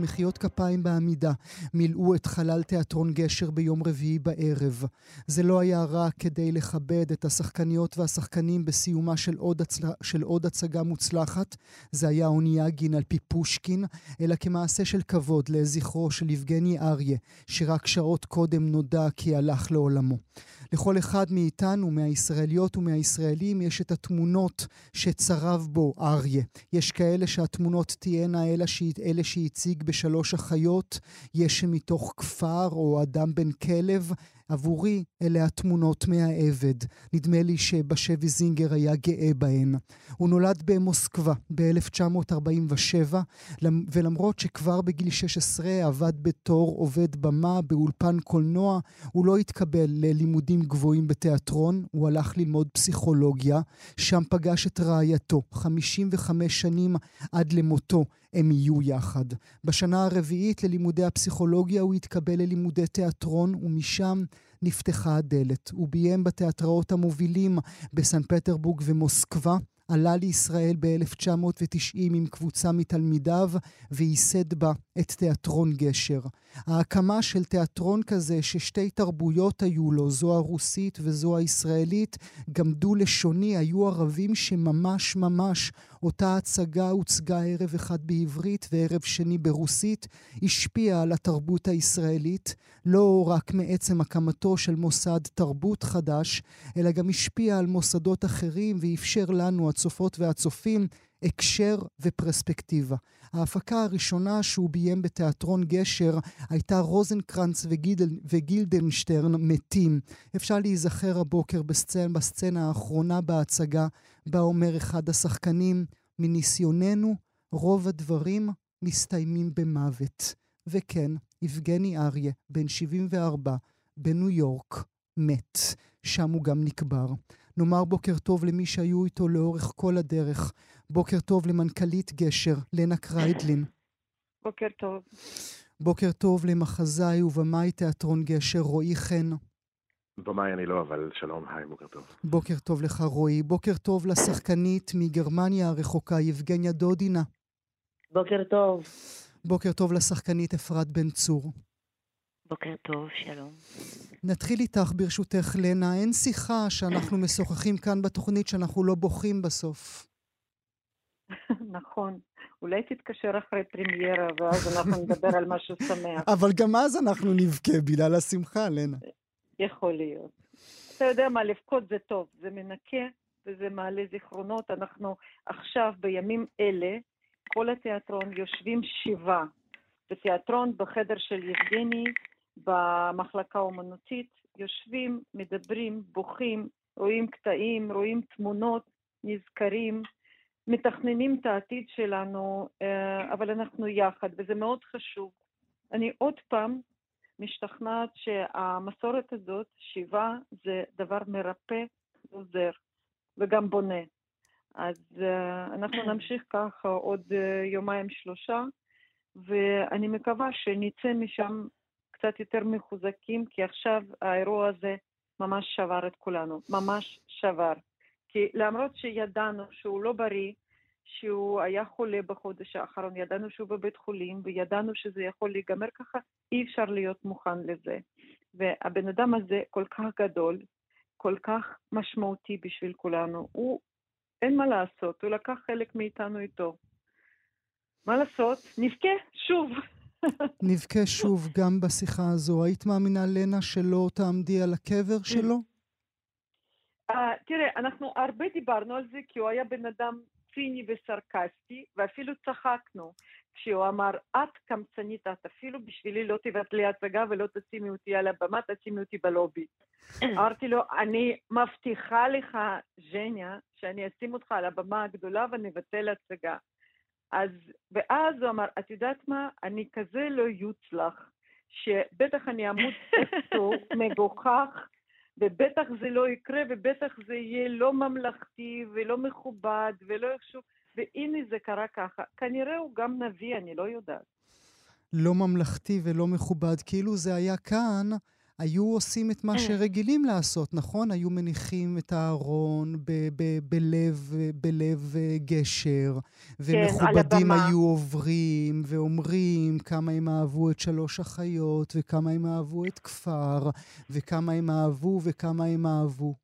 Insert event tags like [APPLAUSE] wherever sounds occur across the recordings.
מחיאות כפיים בעמידה מילאו את חלל תיאטרון גשר ביום רביעי בערב. זה לא היה רק כדי לכבד את השחקניות והשחקנים בסיומה של עוד, הצל... של עוד הצגה מוצלחת, זה היה אוניאגין על פי פושקין, אלא כמעשה של כבוד לזכרו של יבגני אריה, שרק שעות קודם נודע כי הלך לעולמו. לכל אחד מאיתנו, מהישראליות ומהישראלים, יש את התמונות שצרב בו אריה. יש כאלה שהתמונות תהיינה אלה, אלה שהציג בשלוש אחיות, יש שמתוך כפר או אדם בן כלב. עבורי אלה התמונות מהעבד. נדמה לי שבשבי זינגר היה גאה בהן. הוא נולד במוסקבה ב-1947, ולמרות שכבר בגיל 16 עבד בתור עובד במה באולפן קולנוע, הוא לא התקבל ללימודים גבוהים בתיאטרון, הוא הלך ללמוד פסיכולוגיה, שם פגש את רעייתו, 55 שנים עד למותו. הם יהיו יחד. בשנה הרביעית ללימודי הפסיכולוגיה הוא התקבל ללימודי תיאטרון, ומשם נפתחה הדלת. הוא ביים בתיאטראות המובילים בסן פטרבורג ומוסקבה. עלה לישראל ב-1990 עם קבוצה מתלמידיו וייסד בה את תיאטרון גשר. ההקמה של תיאטרון כזה ששתי תרבויות היו לו, זו הרוסית וזו הישראלית, גם דו-לשוני, היו ערבים שממש ממש אותה הצגה הוצגה ערב אחד בעברית וערב שני ברוסית, השפיעה על התרבות הישראלית, לא רק מעצם הקמתו של מוסד תרבות חדש, אלא גם השפיעה על מוסדות אחרים ואפשר לנו, הצופות והצופים, הקשר ופרספקטיבה. ההפקה הראשונה שהוא ביים בתיאטרון גשר הייתה רוזנקרנץ וגידל, וגילדנשטרן מתים. אפשר להיזכר הבוקר בסצנ, בסצנה האחרונה בהצגה, בה אומר אחד השחקנים, מניסיוננו, רוב הדברים מסתיימים במוות. וכן, יבגני אריה, בן 74, בניו יורק, מת. שם הוא גם נקבר. נאמר בוקר טוב למי שהיו איתו לאורך כל הדרך. בוקר טוב למנכ"לית גשר, לנה קריידלין. בוקר טוב. בוקר טוב למחזאי ובמאי תיאטרון גשר, רועי חן. במאי אני לא, אבל שלום, היי, בוקר טוב. בוקר טוב לך, רועי. בוקר טוב לשחקנית מגרמניה הרחוקה, יבגניה דודינה. בוקר טוב. בוקר טוב לשחקנית אפרת בן צור. בוקר טוב, שלום. נתחיל איתך ברשותך, לנה. אין שיחה שאנחנו משוחחים כאן בתוכנית שאנחנו לא בוכים בסוף. [LAUGHS] נכון. אולי תתקשר אחרי פרמיירה ואז אנחנו נדבר על משהו שמח. [LAUGHS] אבל גם אז אנחנו נבכה בגלל השמחה, לנה. יכול להיות. אתה יודע מה, לבכות זה טוב, זה מנקה וזה מעלה זיכרונות. אנחנו עכשיו, בימים אלה, כל התיאטרון יושבים שבעה. בתיאטרון, בחדר של יבגני, במחלקה האומנותית, יושבים, מדברים, בוכים, רואים קטעים, רואים תמונות, נזכרים, מתכננים את העתיד שלנו, אה, אבל אנחנו יחד, וזה מאוד חשוב. אני עוד פעם משתכנעת שהמסורת הזאת, שיבה, זה דבר מרפא, עוזר וגם בונה. אז uh, אנחנו נמשיך ככה עוד uh, יומיים שלושה, ואני מקווה שנצא משם קצת יותר מחוזקים, כי עכשיו האירוע הזה ממש שבר את כולנו, ממש שבר. כי למרות שידענו שהוא לא בריא, שהוא היה חולה בחודש האחרון, ידענו שהוא בבית חולים, וידענו שזה יכול להיגמר ככה, אי אפשר להיות מוכן לזה. והבן אדם הזה כל כך גדול, כל כך משמעותי בשביל כולנו. הוא, אין מה לעשות, הוא לקח חלק מאיתנו איתו. מה לעשות? נבכה שוב. נבכה שוב גם בשיחה הזו. היית מאמינה, לנה, שלא תעמדי על הקבר [LAUGHS] שלו? Uh, תראה, אנחנו הרבה דיברנו על זה, כי הוא היה בן אדם ציני וסרקסטי, ואפילו צחקנו כשהוא אמר, את קמצנית, את אפילו בשבילי לא תבטלי הצגה ולא תשימי אותי על הבמה, תשימי אותי בלובי. [CLEARS THROAT] אמרתי לו, אני מבטיחה לך, ז'ניה, שאני אשים אותך על הבמה הגדולה ונבטל הצגה. אז, ואז הוא אמר, את יודעת מה, אני כזה לא יוצלח, שבטח אני אמות [LAUGHS] עצוב, מגוחך, ובטח זה לא יקרה, ובטח זה יהיה לא ממלכתי ולא מכובד ולא איכשהו, והנה זה קרה ככה. כנראה הוא גם נביא, אני לא יודעת. לא ממלכתי ולא מכובד, כאילו זה היה כאן, היו עושים את מה שרגילים לעשות, נכון? היו מניחים את הארון ב- ב- בלב, בלב אה, גשר, ומכובדים כן. היו עוברים ואומרים כמה הם אהבו את שלוש החיות, וכמה הם אהבו את כפר, וכמה הם אהבו וכמה הם אהבו.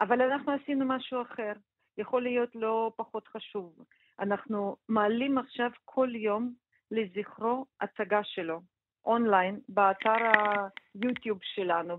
אבל אנחנו עשינו משהו אחר, יכול להיות לא פחות חשוב. אנחנו מעלים עכשיו כל יום לזכרו הצגה שלו, אונליין, באתר היוטיוב שלנו,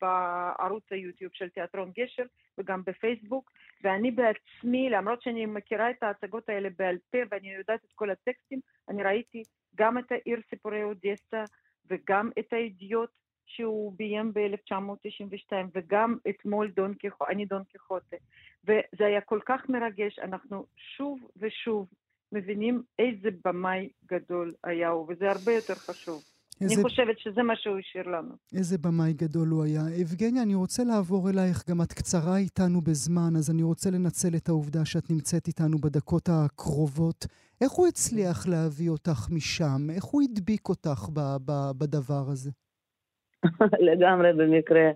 בערוץ היוטיוב של תיאטרון גשר וגם בפייסבוק, ואני בעצמי, למרות שאני מכירה את ההצגות האלה בעל פה ואני יודעת את כל הטקסטים, אני ראיתי גם את העיר סיפורי אודסה וגם את הידיעות שהוא ביים ב-1992, וגם אתמול דון קיחו, אני דון קיחוטה. וזה היה כל כך מרגש, אנחנו שוב ושוב מבינים איזה במאי גדול היה הוא, וזה הרבה יותר חשוב. איזה, אני חושבת שזה מה שהוא השאיר לנו. איזה במאי גדול הוא היה. יבגניה, אני רוצה לעבור אלייך, גם את קצרה איתנו בזמן, אז אני רוצה לנצל את העובדה שאת נמצאת איתנו בדקות הקרובות. איך הוא הצליח להביא אותך משם? איך הוא הדביק אותך ב- ב- בדבר הזה? [LAUGHS] לגמרי במקרה.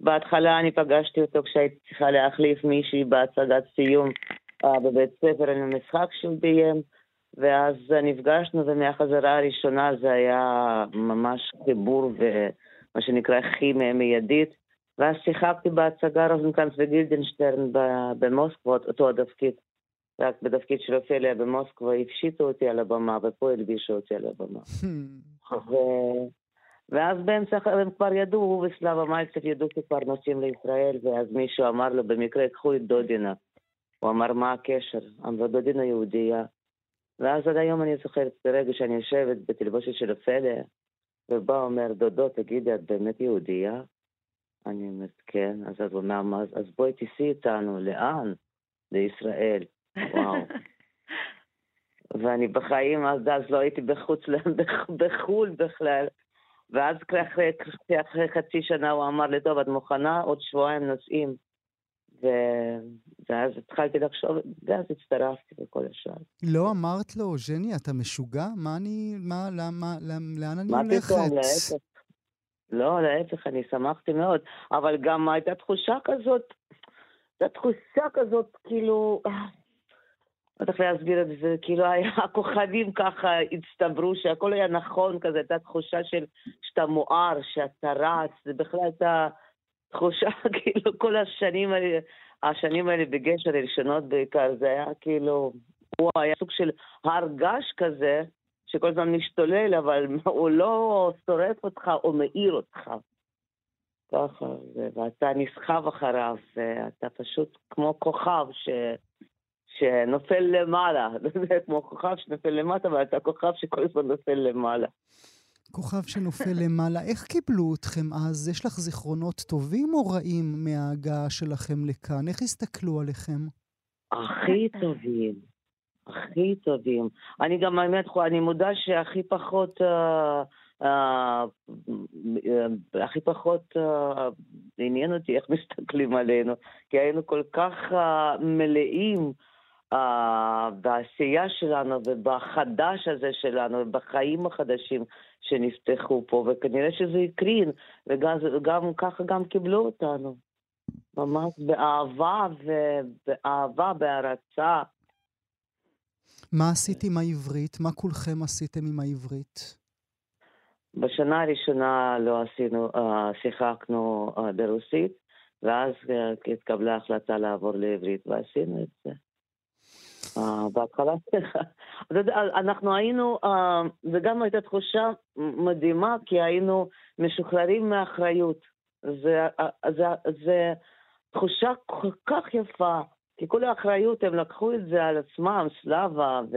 בהתחלה אני פגשתי אותו כשהייתי צריכה להחליף מישהי בהצגת סיום בבית ספר עם המשחק שהוא ביים, ואז נפגשנו, ומהחזרה הראשונה זה היה ממש חיבור ומה שנקרא כימיה מיידית. ואז שיחקתי בהצגה רוזנקרנץ וגילדנשטרן במוסקבה, אותו התפקיד. רק בתפקיד של אופליה במוסקבה הפשיטו אותי על הבמה, ופה הלבישו אותי על הבמה. [LAUGHS] ו... ואז באמצע, הם כבר ידעו, הוא וסלאבה מלצב ידעו שכבר נוסעים לישראל, ואז מישהו אמר לו, במקרה, קחו את דודינה. הוא אמר, מה הקשר? אמרו, דודינה יהודייה. ואז עד היום אני זוכרת ברגע שאני יושבת בתלבושת של אופליה, ובא אומר, דודו, תגידי, את באמת יהודייה? אני אומרת, כן. אז הוא אומר, אז בואי תיסעי איתנו, לאן? לישראל. וואו. [LAUGHS] ואני בחיים, אז, אז לא הייתי בחוץ, בחו"ל בכלל. ואז אחרי, אחרי חצי שנה הוא אמר לי, טוב, את מוכנה? עוד שבועיים נוסעים. ואז התחלתי לחשוב, ואז הצטרפתי וכל השאר. לא אמרת לו, ז'ני, אתה משוגע? מה אני, מה, למה, לאן אני מה הולכת? פתאום, להפך. לא, להפך, אני שמחתי מאוד. אבל גם הייתה תחושה כזאת, הייתה תחושה כזאת, כאילו, לא יודעת איך להסביר את זה, כאילו [LAUGHS] הכוכבים ככה הצטברו, שהכל היה נכון כזה, הייתה תחושה של שאתה מואר, שאתה רץ, זה בכלל הייתה תחושה, [LAUGHS] כאילו כל השנים האלה, השנים האלה בגשר הראשונות בעיקר, זה היה כאילו, הוא היה סוג של הר געש כזה, שכל הזמן משתולל, אבל [LAUGHS] הוא לא שורף אותך או מאיר אותך. ככה, ואתה נסחב אחריו, ואתה פשוט כמו כוכב ש... שנופל למעלה, [LAUGHS] כמו כוכב שנופל למטה, אבל אתה כוכב שכל הזמן נופל למעלה. כוכב שנופל למעלה. איך קיבלו אתכם אז? יש לך זיכרונות טובים או רעים מההגעה שלכם לכאן? איך הסתכלו עליכם? הכי טובים, הכי טובים. אני גם, האמת, אני מודה שהכי פחות... Uh, הכי פחות עניין אותי איך מסתכלים עלינו, כי היינו כל כך מלאים בעשייה שלנו ובחדש הזה שלנו, ובחיים החדשים שנפתחו פה, וכנראה שזה הקרין, וגם ככה גם קיבלו אותנו. ממש באהבה ובאהבה, בהערצה. מה עשית עם העברית? מה כולכם עשיתם עם העברית? בשנה הראשונה לא עשינו, שיחקנו ברוסית, ואז התקבלה החלטה לעבור לעברית, ועשינו את זה. בהתחלה, [LAUGHS] אנחנו היינו, וגם הייתה תחושה מדהימה, כי היינו משוחררים מאחריות. זה, זה תחושה כל כך יפה, כי כל האחריות, הם לקחו את זה על עצמם, סלאבה ו...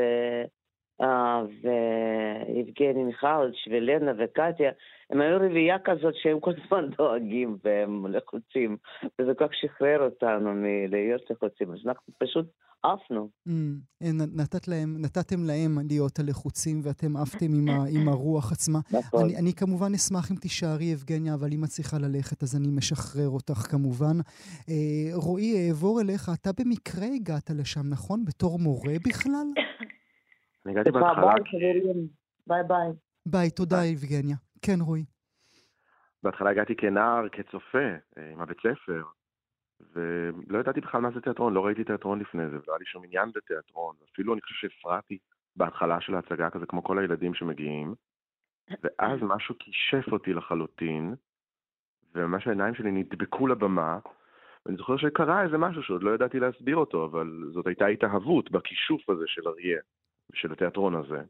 ויבגני מיכלוץ' ולנה וקטיה, הם היו רביעייה כזאת שהם כל הזמן [LAUGHS] דואגים והם לחוצים, וזה כל כך שחרר אותנו מלהיות לחוצים, אז אנחנו פשוט עפנו. נתת להם, נתתם להם להיות הלחוצים ואתם עפתם עם, ה, עם הרוח עצמה. נכון. אני, אני כמובן אשמח אם תישארי, יבגניה, אבל אם את צריכה ללכת, אז אני משחרר אותך כמובן. אה, רועי, אעבור אליך, אתה במקרה הגעת לשם, נכון? בתור מורה בכלל? [COUGHS] אני הגעתי בהתחלה... ביי ביי. ביי, תודה יבגניה. כן, רועי. בהתחלה הגעתי כנער, כצופה, אה, עם הבית ספר, ולא ידעתי בכלל מה זה תיאטרון, לא ראיתי תיאטרון לפני זה, ולא היה לי שום עניין בתיאטרון, אפילו אני חושב שהפרעתי בהתחלה של ההצגה כזה, כמו כל הילדים שמגיעים, ואז משהו כישף אותי לחלוטין, וממש העיניים שלי נדבקו לבמה, ואני זוכר שקרה איזה משהו שעוד לא ידעתי להסביר אותו, אבל זאת הייתה התאהבות בכישוף הזה של אריה, של התיאטרון הזה.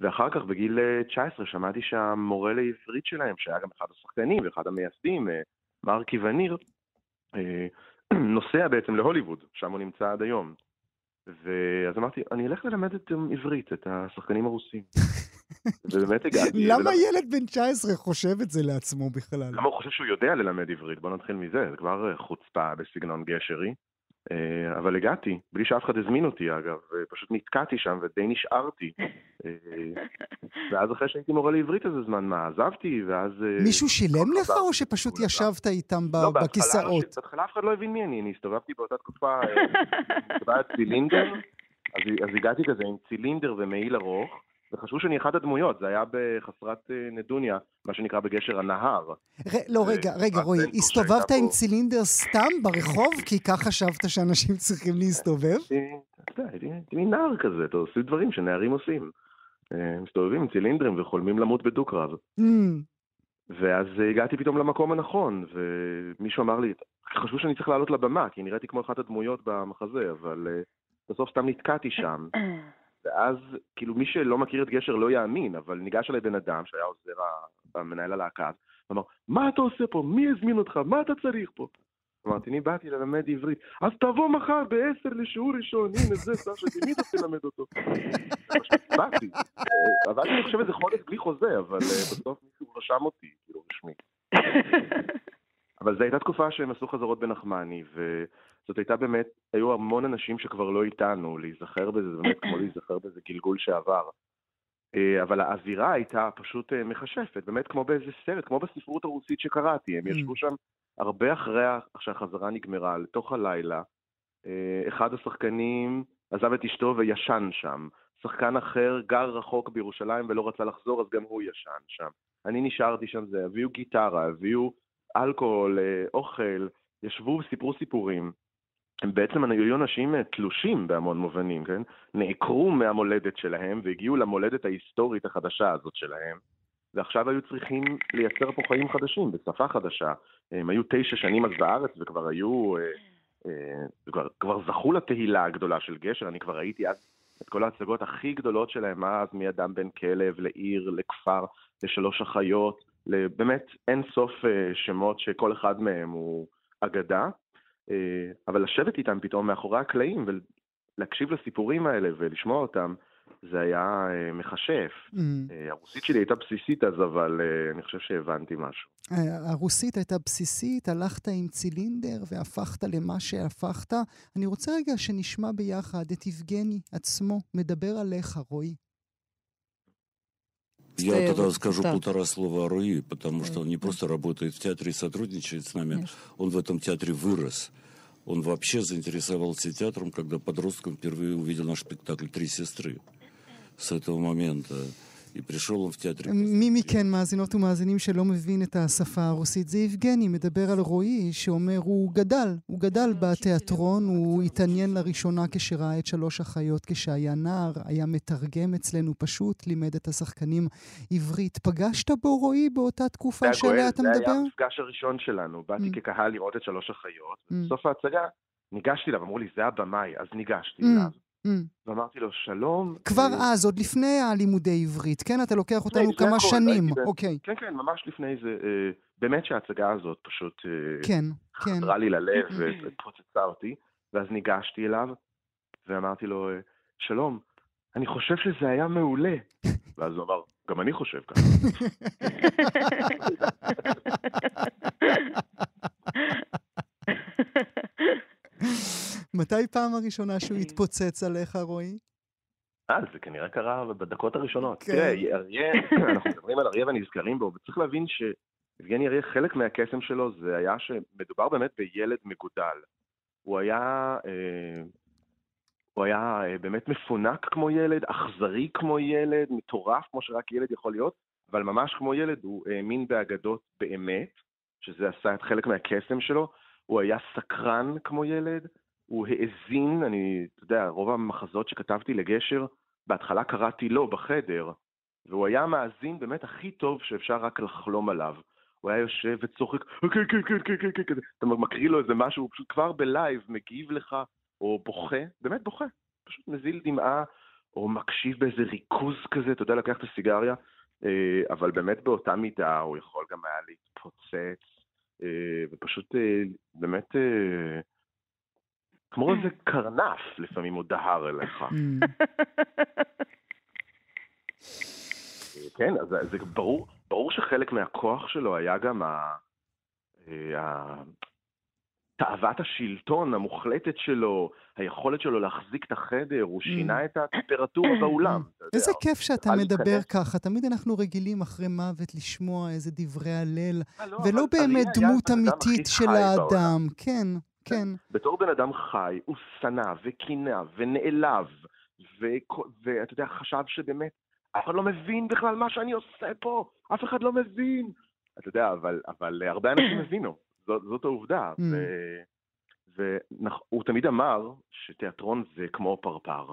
ואחר כך בגיל 19 שמעתי שהמורה לעברית שלהם, שהיה גם אחד השחקנים ואחד המייסדים, מרקי וניר, [CLEARS THROAT] נוסע בעצם להוליווד, שם הוא נמצא עד היום. ואז אמרתי, אני אלך ללמד את עברית, את השחקנים הרוסים. [LAUGHS] ובאמת הגעתי. למה ילד בן 19 חושב את זה לעצמו בכלל? למה הוא חושב שהוא יודע ללמד עברית? בוא נתחיל מזה, זה כבר חוצפה בסגנון גשרי. אה, אבל הגעתי, בלי שאף אחד הזמין אותי אגב, פשוט נתקעתי שם ודי נשארתי. אה, ואז אחרי שהייתי מורה לעברית איזה זמן, מה, עזבתי, ואז... אה, מישהו שילם לך או שפשוט ישבת איתם לא, בכיסאות? בהתחלה אף אחד לא הבין מי אני, אני הסתובבתי באותה תקופה, [LAUGHS] היה צילינדר, אז הגעתי כזה עם צילינדר ומעיל ארוך. וחשבו שאני אחד הדמויות, זה היה בחסרת אה, נדוניה, מה שנקרא בגשר הנהר. לא, רגע, רגע, רועי, הסתובבת עם צילינדר סתם ברחוב? כי כך חשבת שאנשים צריכים להסתובב? הייתי מין נער כזה, אתה עושה דברים שנערים עושים. אה, מסתובבים עם צילינדרים וחולמים למות בדו-קרב. Mm. ואז הגעתי פתאום למקום הנכון, ומישהו אמר לי, חשבו שאני צריך לעלות לבמה, כי נראיתי כמו אחת הדמויות במחזה, אבל אה, בסוף סתם נתקעתי שם. [CLEARS THROAT] ואז, כאילו, מי שלא מכיר את גשר לא יאמין, אבל ניגש אליי בן אדם שהיה עוזר המנהל הלהקה, אמר, מה אתה עושה פה? מי הזמין אותך? מה אתה צריך פה? אמרתי, אני באתי ללמד עברית. אז תבוא מחר בעשר לשיעור ראשון, הנה זה סשה, מי אתה תלמד אותו? [LAUGHS] באתי. עבדתי, אני חושב, איזה חודש בלי חוזה, אבל אה, בסוף מישהו רשם אותי, כאילו, רשמי. [LAUGHS] אבל זו הייתה תקופה שהם עשו חזרות בנחמני, וזאת הייתה באמת, היו המון אנשים שכבר לא איתנו, להיזכר בזה, זה באמת כמו להיזכר בזה גלגול שעבר. אה, אבל האווירה הייתה פשוט אה, מכשפת, באמת כמו באיזה סרט, כמו בספרות הרוסית שקראתי, הם ישבו שם הרבה אחרי שהחזרה נגמרה, לתוך הלילה. אה, אחד השחקנים עזב את אשתו וישן שם. שחקן אחר גר רחוק בירושלים ולא רצה לחזור, אז גם הוא ישן שם. אני נשארתי שם, זה, הביאו גיטרה, הביאו אלכוהול, אוכל, ישבו וסיפרו סיפורים. הם בעצם היו אנשים אה, תלושים בהמון מובנים, כן? נעקרו מהמולדת שלהם והגיעו למולדת ההיסטורית החדשה הזאת שלהם, ועכשיו היו צריכים לייצר פה חיים חדשים, בשפה חדשה. הם היו תשע שנים אז בארץ וכבר היו, אה, כבר, כבר זכו לתהילה הגדולה של גשר, אני כבר ראיתי אז את כל ההצגות הכי גדולות שלהם אז, מאדם בן כלב לעיר, לכפר, לשלוש אחיות. באמת אין סוף אה, שמות שכל אחד מהם הוא אגדה, אה, אבל לשבת איתם פתאום מאחורי הקלעים ולהקשיב לסיפורים האלה ולשמוע אותם, זה היה אה, מכשף. Mm. הרוסית שלי הייתה בסיסית אז, אבל אני חושב שהבנתי משהו. הרוסית הייתה בסיסית, הלכת עם צילינדר והפכת למה שהפכת. אני רוצה רגע שנשמע ביחד את יבגני עצמו מדבר עליך, רועי. Я тогда скажу так. полтора слова о Руи, потому что он не просто работает в театре и сотрудничает с нами, Конечно. он в этом театре вырос. Он вообще заинтересовался театром, когда подростком впервые увидел наш спектакль «Три сестры». С этого момента מי מכן, מאזינות ומאזינים שלא מבין את השפה הרוסית, זה יבגני, מדבר על רועי, שאומר, הוא גדל, הוא גדל בתיאטרון, הוא התעניין לראשונה כשראה את שלוש אחיות כשהיה נער, היה מתרגם אצלנו פשוט, לימד את השחקנים עברית. פגשת בו, רועי, באותה תקופה שעליה אתה מדבר? זה היה המפגש הראשון שלנו. באתי mm. כקהל לראות את שלוש אחיות, mm. ובסוף ההצגה ניגשתי אליו, אמרו לי, זה הבמאי, אז ניגשתי mm. אליו. Mm. ואמרתי לו, שלום. כבר אה... אז, עוד לפני הלימודי עברית, כן? אתה לוקח אותנו כמה הכל, שנים, אוקיי. כן, כן, ממש לפני זה. אה, באמת שההצגה הזאת פשוט... אה, כן, כן. חדרה לי ללב ופוצצה אותי, ואז ניגשתי אליו, ואמרתי לו, שלום, אני חושב שזה היה מעולה. ואז הוא אמר, גם אני חושב ככה. [LAUGHS] [LAUGHS] מתי פעם הראשונה שהוא התפוצץ עליך, רועי? אה, זה כנראה קרה בדקות הראשונות. כן. תראה, אריה, [CLEARS THROAT] אנחנו מדברים על אריה ונזכרים בו, וצריך להבין שיבגני אריה, חלק מהקסם שלו זה היה שמדובר באמת בילד מגודל. הוא היה, אה, הוא היה אה, באמת מפונק כמו ילד, אכזרי כמו ילד, מטורף כמו שרק ילד יכול להיות, אבל ממש כמו ילד, הוא האמין באגדות באמת, שזה עשה את חלק מהקסם שלו, הוא היה סקרן כמו ילד, הוא האזין, אני, אתה יודע, רוב המחזות שכתבתי לגשר, בהתחלה קראתי לו בחדר, והוא היה המאזין באמת הכי טוב שאפשר רק לחלום עליו. הוא היה יושב וצוחק, כן, כן, כן, כן, כן, כן, אתה מקריא לו איזה משהו, הוא פשוט כבר ב live מגיב לך, או בוכה, באמת בוכה, פשוט מזיל דמעה, או מקשיב באיזה ריכוז כזה, אתה יודע, לקח את הסיגריה, אה, אבל באמת באותה מידה הוא יכול גם היה להתפוצץ, אה, ופשוט אה, באמת, כמו איזה קרנף לפעמים הוא דהר אליך. [LAUGHS] Mm. כן, אז זה ברור, ברור שחלק מהכוח שלו היה גם ה... ה... תאוות השלטון המוחלטת שלו, היכולת שלו להחזיק את החדר, הוא mm. שינה את הטמפרטורה [COUGHS] באולם. איזה כיף שאתה מדבר ככה, תמיד אנחנו רגילים אחרי מוות לשמוע איזה דברי הלל, אה, לא, ולא באמת דמות אמיתית של האדם. כן, כן. בתור בן אדם חי, הוא שנא וקינא ונעלב, ואתה יודע, חשב שבאמת אף אחד לא מבין בכלל מה שאני עושה פה, אף אחד לא מבין. אתה יודע, אבל, אבל הרבה אנשים [COUGHS] הבינו, זאת, זאת העובדה. Mm. והוא תמיד אמר שתיאטרון זה כמו פרפר.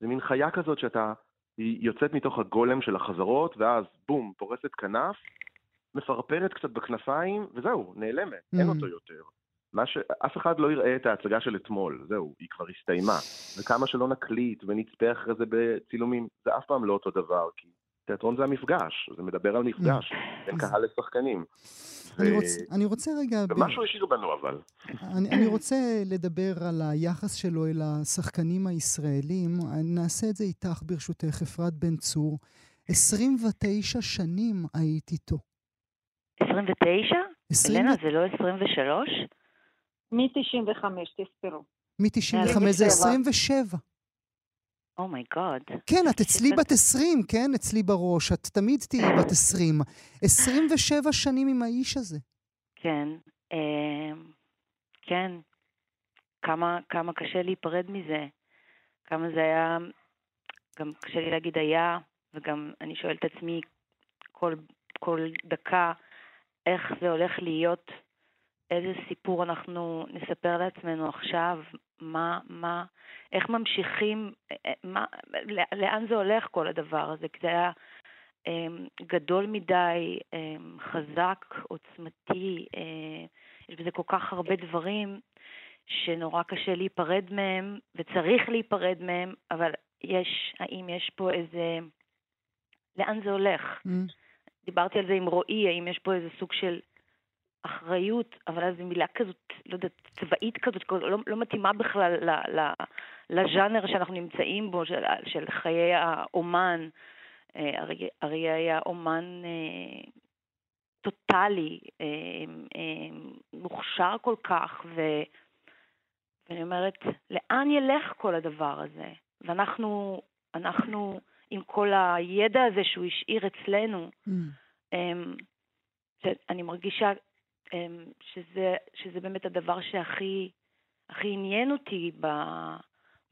זה מין חיה כזאת שאתה, היא יוצאת מתוך הגולם של החזרות, ואז בום, פורסת כנף, מפרפרת קצת בכנפיים, וזהו, נעלמת, mm. אין אותו יותר. מה ש... אף אחד לא יראה את ההצגה של אתמול, זהו, היא כבר הסתיימה. וכמה שלא נקליט ונצפה אחרי זה בצילומים, זה אף פעם לא אותו דבר, כי תיאטרון זה המפגש, זה מדבר על מפגש בין קהל לשחקנים. אני, רוצ, אני רוצה רגע... ומשהו השאיר בנו אבל. אני, אני רוצה לדבר על היחס שלו אל השחקנים הישראלים. נעשה את זה איתך ברשותך, אפרת בן צור. 29 שנים היית איתו. 29? 20... אלנה, זה לא 23? מ-95, תספרו. מ-95 זה 27. Oh my God. Oh כן, את אצלי בת 20, כן? אצלי בראש. את תמיד תהיי בת 20. 27 שנים עם האיש הזה. כן. אה, כן. כמה, כמה קשה להיפרד מזה. כמה זה היה... גם קשה לי להגיד היה, וגם אני שואלת את עצמי כל, כל דקה, איך זה הולך להיות איזה סיפור אנחנו נספר לעצמנו עכשיו, מה, מה, איך ממשיכים, אה, מה, לאן זה הולך כל הדבר הזה, כי זה היה אמ, גדול מדי, אמ, חזק, עוצמתי, אה, יש בזה כל כך הרבה דברים שנורא קשה להיפרד מהם, וצריך להיפרד מהם, אבל יש, האם יש פה איזה, לאן זה הולך? Mm. דיברתי על זה עם רועי, האם יש פה איזה סוג של אחריות, אבל אז זו מילה כזאת, לא יודעת, צבאית כזאת, לא, לא מתאימה בכלל ל, ל, לז'אנר שאנחנו נמצאים בו, של, של חיי האומן. אה, אריה, אריה היה אומן אה, טוטאלי, אה, אה, מוכשר כל כך, ו, ואני אומרת, לאן ילך כל הדבר הזה? ואנחנו, אנחנו, עם כל הידע הזה שהוא השאיר אצלנו, mm. אה, אני מרגישה שזה, שזה באמת הדבר שהכי הכי עניין אותי ב,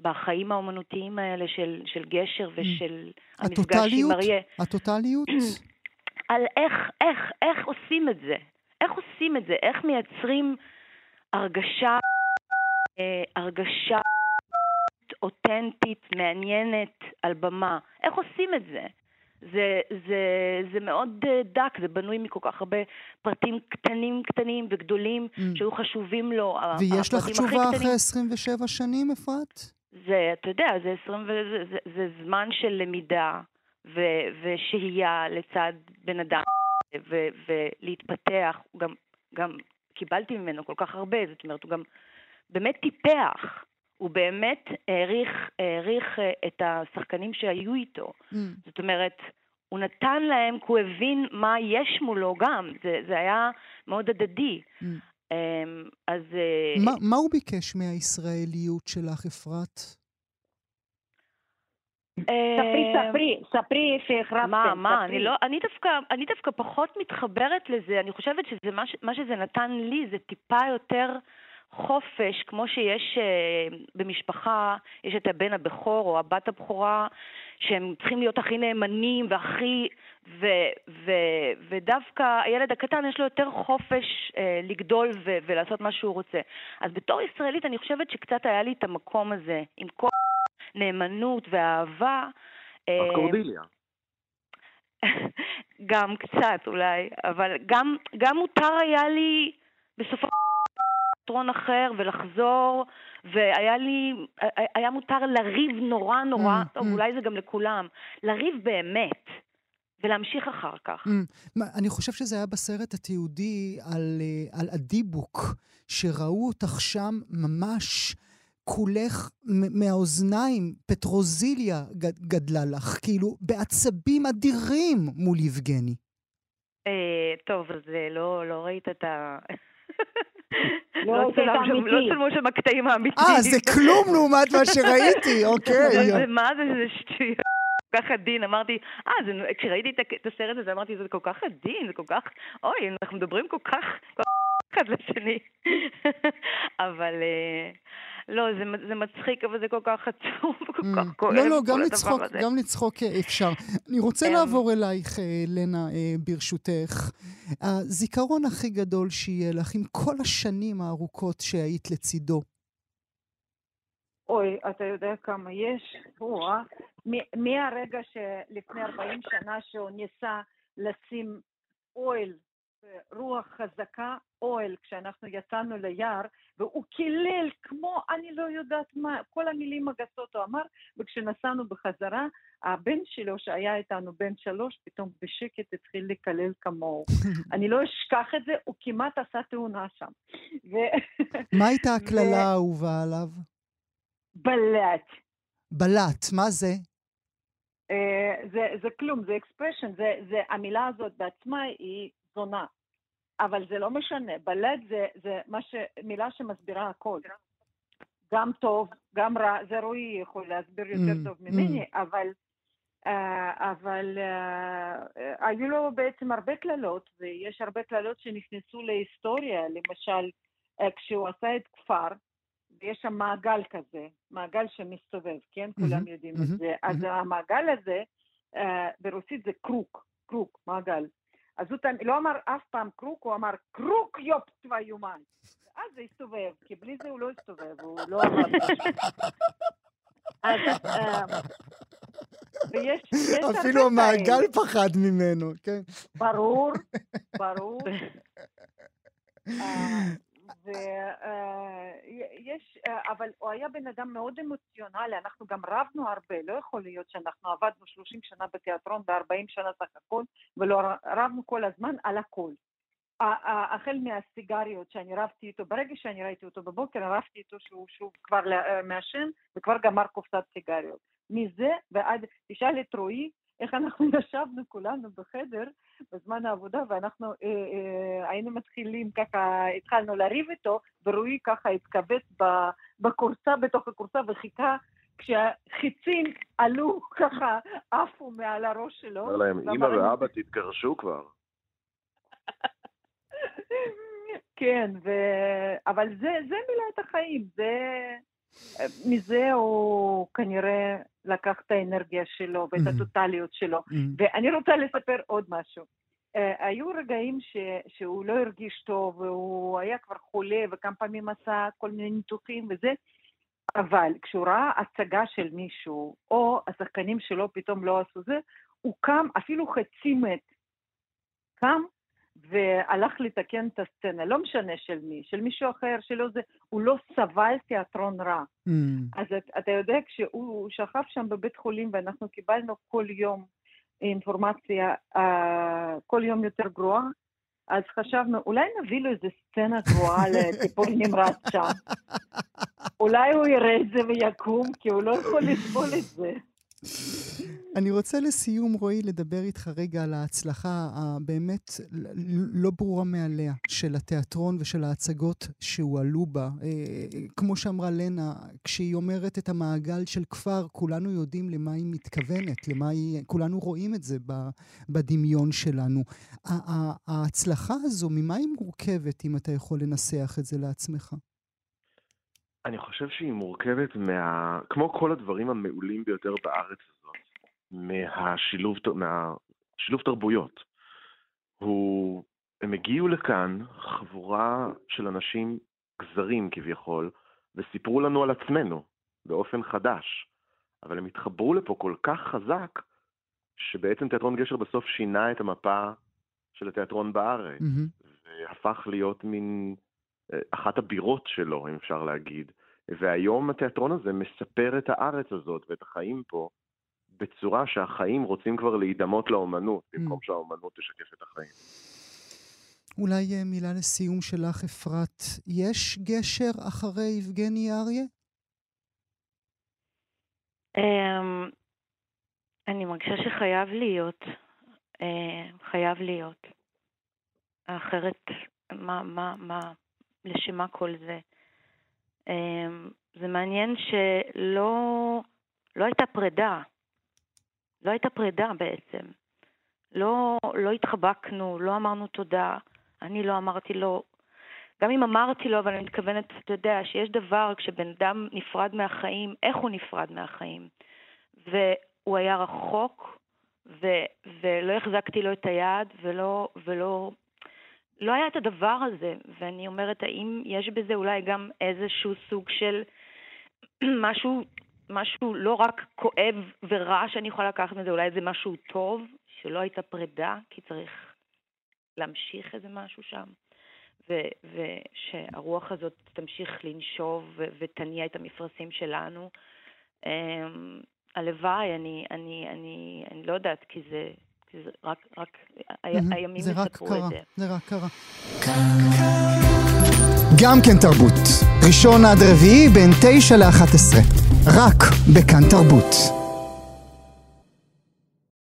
בחיים האומנותיים האלה של, של גשר mm. ושל המפגש עם אריה. הטוטליות? [CLEARS THROAT] על איך, איך, איך עושים את זה. איך עושים את זה? איך מייצרים הרגשה, אה, הרגשה אותנטית, מעניינת על במה? איך עושים את זה? זה, זה, זה מאוד אה, דק, זה בנוי מכל כך הרבה פרטים קטנים קטנים וגדולים mm. שהיו חשובים לו. ויש לך תשובה אחרי 27 שנים, אפרת? זה, אתה יודע, זה, 20, זה, זה, זה זמן של למידה ו, ושהייה לצד בן אדם ו, ולהתפתח. גם, גם קיבלתי ממנו כל כך הרבה, זאת אומרת, הוא גם באמת טיפח. הוא באמת העריך, העריך אה, את השחקנים שהיו איתו. Mm. זאת אומרת, הוא נתן להם, כי הוא הבין מה יש מולו גם, זה, זה היה מאוד הדדי. Mm. אמ, אז... אה, מה, מה הוא ביקש מהישראליות שלך, אפרת? ספרי, אמ, ספרי, ספרי איפה החרפתם. מה, מה, אני לא, אני דווקא, אני דווקא פחות מתחברת לזה, אני חושבת שזה, מה, מה שזה נתן לי זה טיפה יותר חופש, כמו שיש uh, במשפחה, יש את הבן הבכור או הבת הבכורה, שהם צריכים להיות הכי נאמנים והכי... ו, ו, ודווקא הילד הקטן יש לו יותר חופש uh, לגדול ו, ולעשות מה שהוא רוצה. אז בתור ישראלית אני חושבת שקצת היה לי את המקום הזה, עם כל נאמנות ואהבה. אקורדיליה. [LAUGHS] גם קצת אולי, אבל גם, גם מותר היה לי בסופו של תיאטרון אחר ולחזור, והיה לי, היה מותר לריב נורא נורא, mm, טוב, mm. אולי זה גם לכולם, לריב באמת. ולהמשיך אחר כך. Mm. אני חושב שזה היה בסרט התיעודי על, אה, על הדיבוק, שראו אותך שם ממש כולך מהאוזניים, פטרוזיליה גדלה לך, כאילו בעצבים אדירים מול יבגני. אה, טוב, אז אה, לא, לא ראית את ה... לא, לא צלמו שם הקטעים האמיתיים. אה, זה כלום לעומת מה שראיתי, [LAUGHS] אוקיי. זה מה זה, זה שטויות. כל כך עדין, אמרתי, אה, כשראיתי את הסרט הזה אמרתי, זה כל כך עדין, זה כל כך, אוי, אנחנו מדברים כל כך, כל כך אחד לשני. [LAUGHS] אבל, אה, לא, זה, זה מצחיק, אבל זה כל כך עצוב, כל mm. כך כואב, לא, לא, גם לצחוק. גם לצחוק אפשר. אני רוצה אמ. לעבור אלייך, אה, לנה, אה, ברשותך. הזיכרון הכי גדול שיהיה לך, עם כל השנים הארוכות שהיית לצידו. אוי, אתה יודע כמה יש? מהרגע שלפני 40 שנה שהוא ניסה לשים אוהל רוח חזקה, אוהל, כשאנחנו יצאנו ליער, והוא קילל כמו אני לא יודעת מה, כל המילים הגסות הוא אמר, וכשנסענו בחזרה, הבן שלו שהיה איתנו, בן שלוש, פתאום בשקט התחיל לקלל כמוהו. [LAUGHS] אני לא אשכח את זה, הוא כמעט עשה תאונה שם. ו... מה הייתה הקללה האהובה עליו? בלט. בלט, מה זה? Uh, זה, זה כלום, זה אקספרשן, זה, זה, המילה הזאת בעצמה היא זונה. אבל זה לא משנה, בלט זה, זה ש... מילה שמסבירה הכל. גם טוב, גם רע, זה רועי יכול להסביר יותר mm, טוב ממני, mm. אבל, uh, אבל uh, היו לו בעצם הרבה קללות, ויש הרבה קללות שנכנסו להיסטוריה, למשל, uh, כשהוא עשה את כפר, ויש שם מעגל כזה, מעגל שמסתובב, כן? Mm-hmm, כולם יודעים mm-hmm, את זה. Mm-hmm. אז המעגל הזה, uh, ברוסית זה קרוק, קרוק, מעגל. אז הוא לא אמר אף פעם קרוק, הוא אמר קרוק יופ תוויומן. ואז זה הסתובב, כי בלי זה הוא לא הסתובב, הוא לא אמר אז... אה, ויש... אפילו המעגל פחד ממנו, כן. ברור, ברור. אה, ויש, אה, אה, אבל הוא היה בן אדם מאוד אמוציונלי, אנחנו גם רבנו הרבה, לא יכול להיות שאנחנו עבדנו 30 שנה בתיאטרון ו-40 שנה סך הכל, ולא רבנו כל הזמן על הכל. החל מהסיגריות שאני רבתי איתו, ברגע שאני ראיתי אותו בבוקר, רבתי איתו שהוא שוב כבר אה, מעשן וכבר גמר קופסת סיגריות. מזה ועד, תשאל את רועי, איך אנחנו [LAUGHS] ישבנו כולנו בחדר בזמן העבודה, ואנחנו אה, אה, היינו מתחילים ככה, התחלנו לריב איתו, ורועי ככה התכווץ בכורסה, בתוך הכורסה, וחיכה כשהחיצים עלו [LAUGHS] ככה, עפו מעל הראש שלו. אומר להם, אמא ואבא תתגרשו כבר. [LAUGHS] כן, ו... אבל זה, זה מילת החיים, זה... מזה הוא כנראה לקח את האנרגיה שלו ואת mm-hmm. הטוטליות שלו. Mm-hmm. ואני רוצה לספר עוד משהו. Uh, היו רגעים ש, שהוא לא הרגיש טוב, והוא היה כבר חולה, וכמה פעמים עשה כל מיני ניתוחים וזה, אבל כשהוא ראה הצגה של מישהו, או השחקנים שלו פתאום לא עשו זה, הוא קם, אפילו חצי מת, קם והלך לתקן את הסצנה, לא משנה של מי, של מישהו אחר, שלא זה, הוא לא סבל תיאטרון רע. Mm. אז את, אתה יודע, כשהוא שכב שם בבית חולים ואנחנו קיבלנו כל יום אינפורמציה, uh, כל יום יותר גרועה, אז חשבנו, אולי נביא לו איזה סצנה גרועה [LAUGHS] לטיפול נמרץ שם. אולי הוא יראה את זה ויקום, כי הוא לא יכול לסבול את זה. אני רוצה לסיום, רועי, לדבר איתך רגע על ההצלחה הבאמת לא ברורה מעליה של התיאטרון ושל ההצגות שהועלו בה. אה, כמו שאמרה לנה, כשהיא אומרת את המעגל של כפר, כולנו יודעים למה היא מתכוונת, למה היא... כולנו רואים את זה בדמיון שלנו. ההצלחה הזו, ממה היא מורכבת, אם אתה יכול לנסח את זה לעצמך? אני חושב שהיא מורכבת מה... כמו כל הדברים המעולים ביותר בארץ מהשילוב, מהשילוב תרבויות. הוא... הם הגיעו לכאן, חבורה של אנשים גזרים כביכול, וסיפרו לנו על עצמנו באופן חדש. אבל הם התחברו לפה כל כך חזק, שבעצם תיאטרון גשר בסוף שינה את המפה של התיאטרון בארץ, mm-hmm. והפך להיות מין אה, אחת הבירות שלו, אם אפשר להגיד. והיום התיאטרון הזה מספר את הארץ הזאת ואת החיים פה בצורה שהחיים רוצים כבר להידמות לאומנות, mm. במקום שהאומנות תשקף את החיים. אולי אה, מילה לסיום שלך, אפרת. יש גשר אחרי יבגני אריה? Um, אני מרגישה שחייב להיות. Uh, חייב להיות. אחרת, מה, מה, מה, לשם מה כל זה? Um, זה מעניין שלא לא הייתה פרידה. לא הייתה פרידה בעצם. לא, לא התחבקנו, לא אמרנו תודה. אני לא אמרתי לו, גם אם אמרתי לו, אבל אני מתכוונת, אתה יודע, שיש דבר, כשבן אדם נפרד מהחיים, איך הוא נפרד מהחיים. והוא היה רחוק, ו, ולא החזקתי לו את היד, ולא, ולא, לא היה את הדבר הזה. ואני אומרת, האם יש בזה אולי גם איזשהו סוג של [CLEARS THROAT] משהו, משהו לא רק כואב ורע שאני יכולה לקחת מזה, אולי זה משהו טוב, שלא הייתה פרידה, כי צריך להמשיך איזה משהו שם. ושהרוח הזאת תמשיך לנשוב ותניע את המפרשים שלנו. אמ, הלוואי, אני, אני, אני, אני לא יודעת, כי זה, כי זה רק, רק mm-hmm. הימים יספרו את זה. זה רק קרה. גם כן תרבות. ראשון עד רביעי בין תשע לאחת עשרה. רק בכאן תרבות.